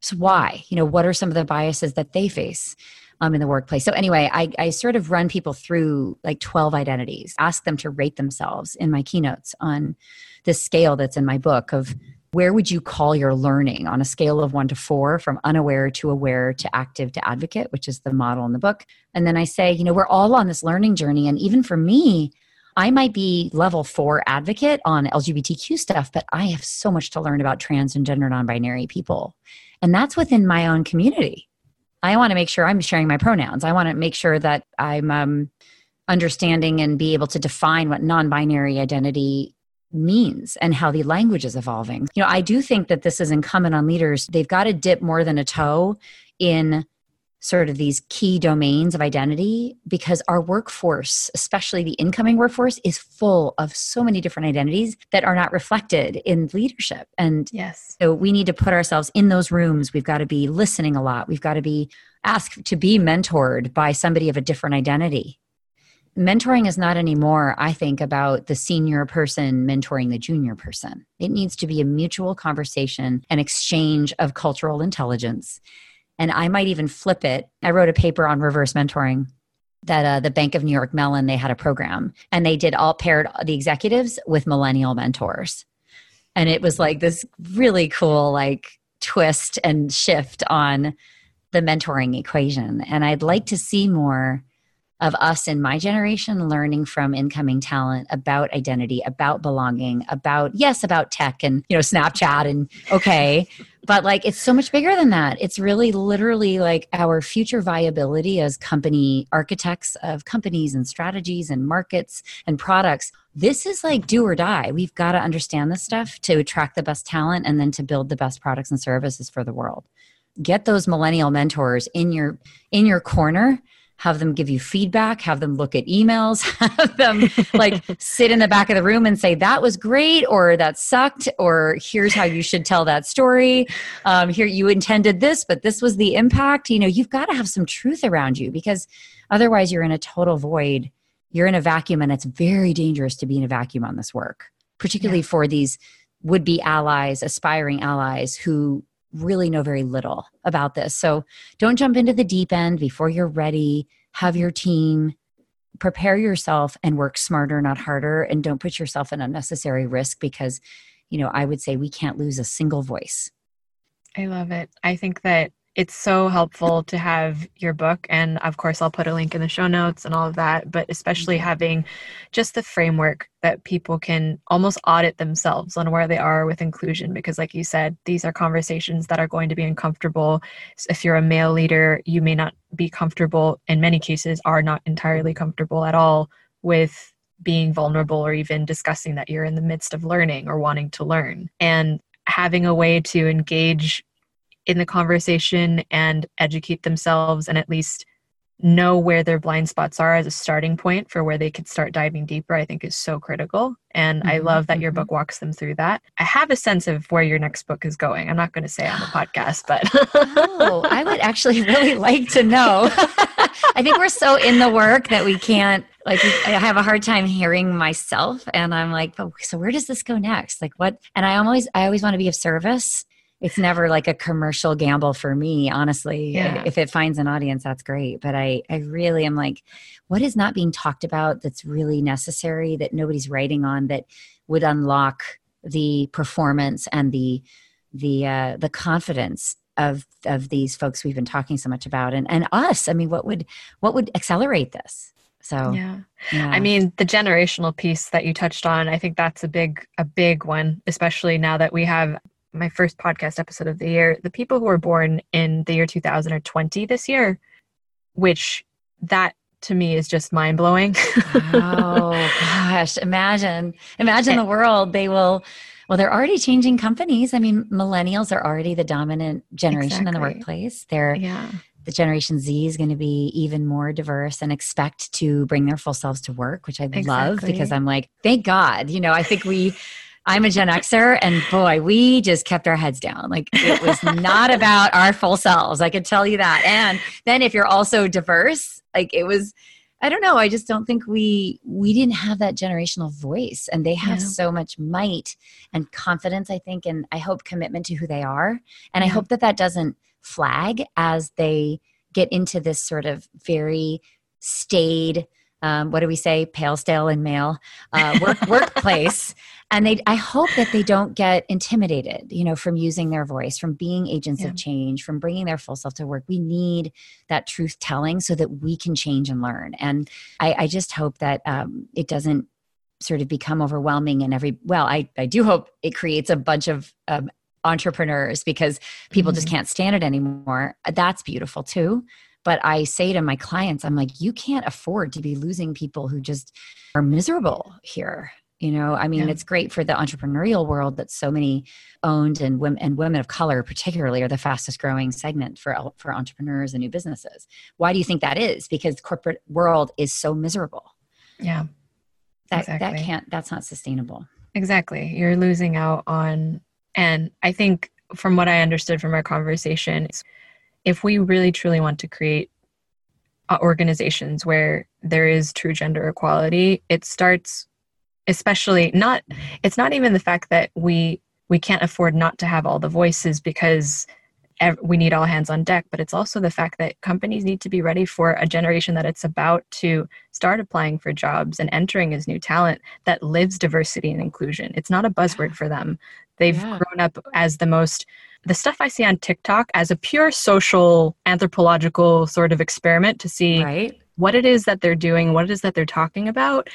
So why? You know, what are some of the biases that they face? Um, in the workplace. So anyway, I, I sort of run people through like 12 identities, ask them to rate themselves in my keynotes on this scale that's in my book of where would you call your learning on a scale of one to four from unaware to aware to active to advocate which is the model in the book? And then i say you know we're all on this learning journey and even for me i might be level four advocate on lgbtq stuff but i have so much to learn about trans and gender non-binary people. And that's within my own community. I want to make sure i'm sharing my pronouns. I want to make sure that i'm um, understanding and be able to define what non-binary identity means and how the language is evolving. You know, I do think that this is incumbent on leaders. They've got to dip more than a toe in sort of these key domains of identity because our workforce, especially the incoming workforce, is full of so many different identities that are not reflected in leadership. And yes. so we need to put ourselves in those rooms. We've got to be listening a lot. We've got to be asked to be mentored by somebody of a different identity. Mentoring is not anymore, I think, about the senior person mentoring the junior person. It needs to be a mutual conversation, an exchange of cultural intelligence and I might even flip it. I wrote a paper on reverse mentoring that uh, the Bank of New York Mellon they had a program and they did all paired the executives with millennial mentors. And it was like this really cool like twist and shift on the mentoring equation. And I'd like to see more of us in my generation learning from incoming talent about identity, about belonging, about yes, about tech and you know Snapchat and (laughs) okay, but like it's so much bigger than that. It's really literally like our future viability as company architects of companies and strategies and markets and products. This is like do or die. We've got to understand this stuff to attract the best talent and then to build the best products and services for the world. Get those millennial mentors in your in your corner have them give you feedback, have them look at emails, (laughs) have them like sit in the back of the room and say, that was great, or that sucked, or here's how you should tell that story. Um, here, you intended this, but this was the impact. You know, you've got to have some truth around you because otherwise you're in a total void. You're in a vacuum, and it's very dangerous to be in a vacuum on this work, particularly yeah. for these would be allies, aspiring allies who really know very little about this. So don't jump into the deep end before you're ready. Have your team prepare yourself and work smarter, not harder. And don't put yourself in unnecessary risk because, you know, I would say we can't lose a single voice. I love it. I think that it's so helpful to have your book and of course i'll put a link in the show notes and all of that but especially mm-hmm. having just the framework that people can almost audit themselves on where they are with inclusion because like you said these are conversations that are going to be uncomfortable if you're a male leader you may not be comfortable in many cases are not entirely comfortable at all with being vulnerable or even discussing that you're in the midst of learning or wanting to learn and having a way to engage in the conversation and educate themselves and at least know where their blind spots are as a starting point for where they could start diving deeper i think is so critical. And mm-hmm. i love that your mm-hmm. book walks them through that. I have a sense of where your next book is going. I'm not going to say on the (gasps) podcast but oh i would actually (laughs) really like to know. (laughs) I think we're so in the work that we can't like i have a hard time hearing myself. And i'm like oh, so where does this go next? Like what and i always i always want to be of service it's never like a commercial gamble for me honestly yeah. if it finds an audience that's great but i i really am like what is not being talked about that's really necessary that nobody's writing on that would unlock the performance and the the uh the confidence of of these folks we've been talking so much about and and us i mean what would what would accelerate this so yeah. yeah. I mean the generational piece that you touched on, I think that's a big a big one, especially now that we have my first podcast episode of the year, the people who were born in the year 2020 this year, which that to me is just mind blowing. oh (laughs) gosh, imagine, imagine eh the world they will. Well, they're already changing companies. I mean, millennials are already the dominant generation exactly. in the workplace. They're yeah. the Generation Z is going to be even more diverse and expect to bring their full selves to work, which I exactly. love because I'm like, thank God. You know, I think we I'm a Gen Xer, and boy, we just kept our heads down. Like it was not about our full selves. I can tell you that. And then if you're also diverse, like it was. I don't know. I just don't think we we didn't have that generational voice, and they have yeah. so much might and confidence. I think, and I hope commitment to who they are, and yeah. I hope that that doesn't flag as they get into this sort of very staid um, what do we say pale stale and male uh, work, (laughs) workplace and they i hope that they don't get intimidated you know from using their voice from being agents yeah. of change from bringing their full self to work we need that truth telling so that we can change and learn and i, I just hope that um, it doesn't sort of become overwhelming and every well i, I do hope it creates a bunch of um, entrepreneurs because people mm-hmm. just can't stand it anymore that's beautiful too but I say to my clients, I'm like, you can't afford to be losing people who just are miserable here. You know i mean Yeah. it's great for the entrepreneurial world that so many owned and women and women of color particularly are the fastest growing segment for for entrepreneurs and new businesses why do you think that is because corporate world is so miserable Yeah. that that can't that's not sustainable Exactly. You're losing out on, and I think from what I understood from our conversation, if we really truly want to create uh, organizations where there is true gender equality, it starts, especially not. It's not even the fact that we we can't afford not to have all the voices because ev- we need all hands on deck, but it's also the fact that companies need to be ready for a generation that it's about to start applying for jobs and entering as new talent that lives diversity and inclusion. It's not a buzzword for them. They've Yeah. grown up as the most the stuff I see on TikTok as a pure social anthropological sort of experiment to see right what it is that they're doing, what it is that they're talking about.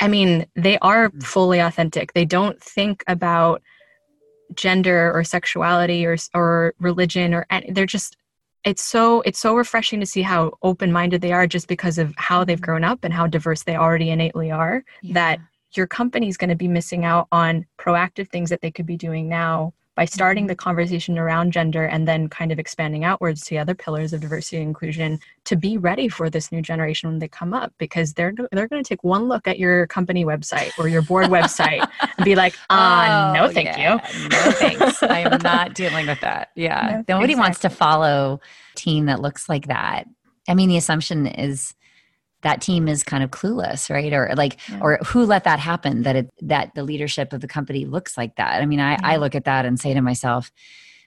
I mean, they are Mm. fully authentic. They don't think about gender or sexuality or or religion or any, they're just it's so it's so refreshing to see how open-minded they are just because of how they've grown up and how diverse they already innately are that your company's going to be missing out on proactive things that they could be doing now by starting the conversation around gender and then kind of expanding outwards to the other pillars of diversity and inclusion to be ready for this new generation when they come up because they're they're going to take one look at your company website or your board website and be like uh (laughs) no Oh, thank yeah. you No thanks. I am not (laughs) dealing with that. Yeah. No, Nobody wants to follow a team that looks like that. I mean, the assumption is that team is kind of clueless, right? Or like, Yeah. or who let that happen? That it that the leadership of the company looks like that. I mean, I, I look at that and say to myself,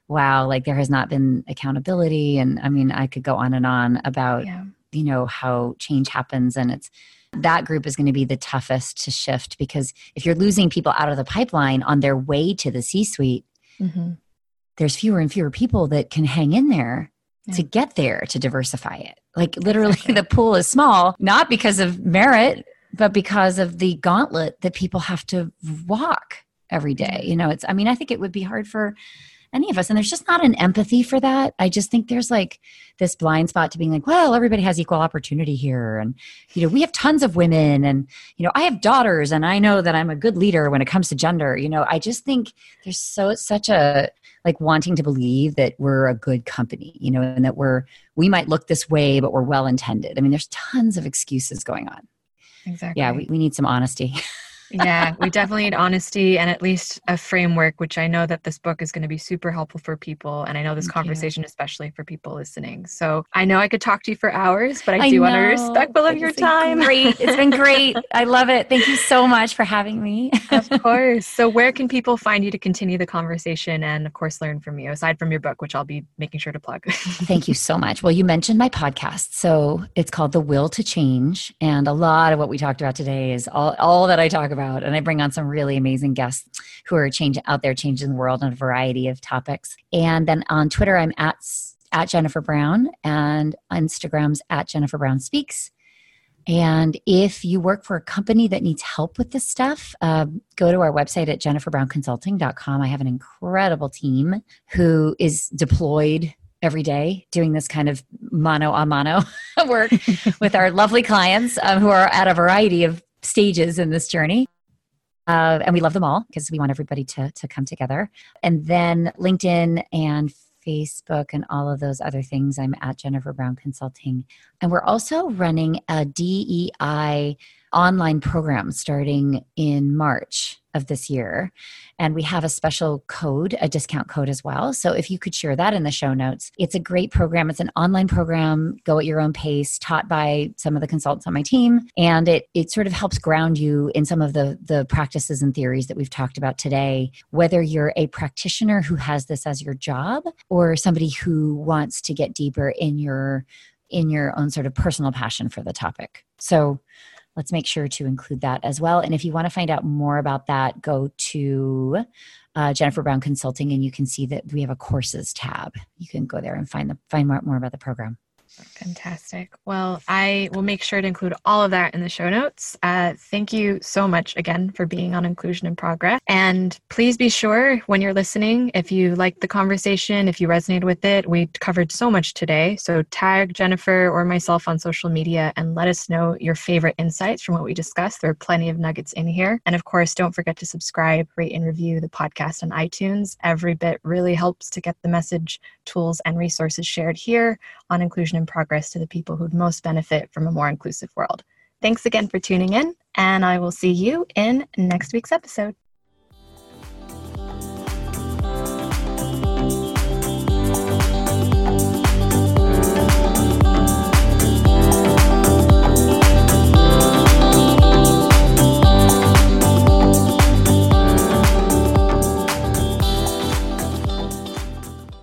wow, like there has not been accountability. And I mean, I could go on and on about yeah you know how change happens and it's that group is going to be the toughest to shift because if you're losing people out of the pipeline on their way to the c suite Mhm. there's fewer and fewer people that can hang in there to get there to diversify it like literally (laughs) the pool is small not because of merit but because of the gauntlet that people have to walk every day you know? It's i mean i think it would be hard for any of us and there's just not an empathy for that. I just think there's like this blind spot to being like well everybody has equal opportunity here and you know we have tons of women and you know i have daughters and i know that i'm a good leader when it comes to gender you know? I just think there's so such a like wanting to believe that we're a good company you know and that we're we might look this way but we're well intended i mean there's tons of excuses going on. Exactly. yeah we, we need some honesty (laughs) yeah, we definitely need honesty and at least a framework, which I know that this book is going to be super helpful for people. And I know this Thank you. conversation, especially for people listening. So I know I could talk to you for hours, but I, I do want to be respectful of It's your time. great it's been great (laughs) i love it thank you so much for having me of (laughs) course. So, where can people find you to continue the conversation and, of course, learn from you, aside from your book, which I'll be making sure to plug? (laughs) Thank you so much. Well, you mentioned my podcast. So it's called The Will to Change. And a lot of what we talked about today is all, all that I talk about. And I bring on some really amazing guests who are change, out there changing the world on a variety of topics. And then on Twitter, I'm at, at Jennifer Brown and Instagram's at Jennifer Brown Speaks. And if you work for a company that needs help with this stuff, um, go to our website at jenniferbrownconsulting.com. I have an incredible team who is deployed every day doing this kind of mano a mano (laughs) work (laughs) with our lovely clients um, who are at a variety of stages in this journey. Uh, and we love them all because we want everybody to, to come together. And then LinkedIn and Facebook and all of those other things, I'm at Jennifer Brown Consulting. And we're also running a DEI online program starting in March of this year. And we have a special code, a discount code as well. So if you could share that in the show notes, it's a great program. It's an online program, go at your own pace, taught by some of the consultants on my team. And it, it sort of helps ground you in some of the, the practices and theories that we've talked about today, whether you're a practitioner who has this as your job or somebody who wants to get deeper in your in your own sort of personal passion for the topic. So let's make sure to include that as well. And if you want to find out more about that, go to uh, Jennifer Brown Consulting, and you can see that we have a courses tab. You can go there and find the find more, more about the program. Fantastic. Well, I will make sure to include all of that in the show notes. Uh, thank you so much again for being on Inclusion in Progress. And please be sure when you're listening, if you liked the conversation, if you resonated with it, we covered so much today. So tag Jennifer or myself on social media and let us know your favorite insights from what we discussed. There are plenty of nuggets in here. And of course, don't forget to subscribe, rate, and review the podcast on iTunes. Every bit really helps to get the message, tools, and resources shared here on Inclusion in Progress to the people who'd most benefit from a more inclusive world. Thanks again for tuning in, and I will see you in next week's episode.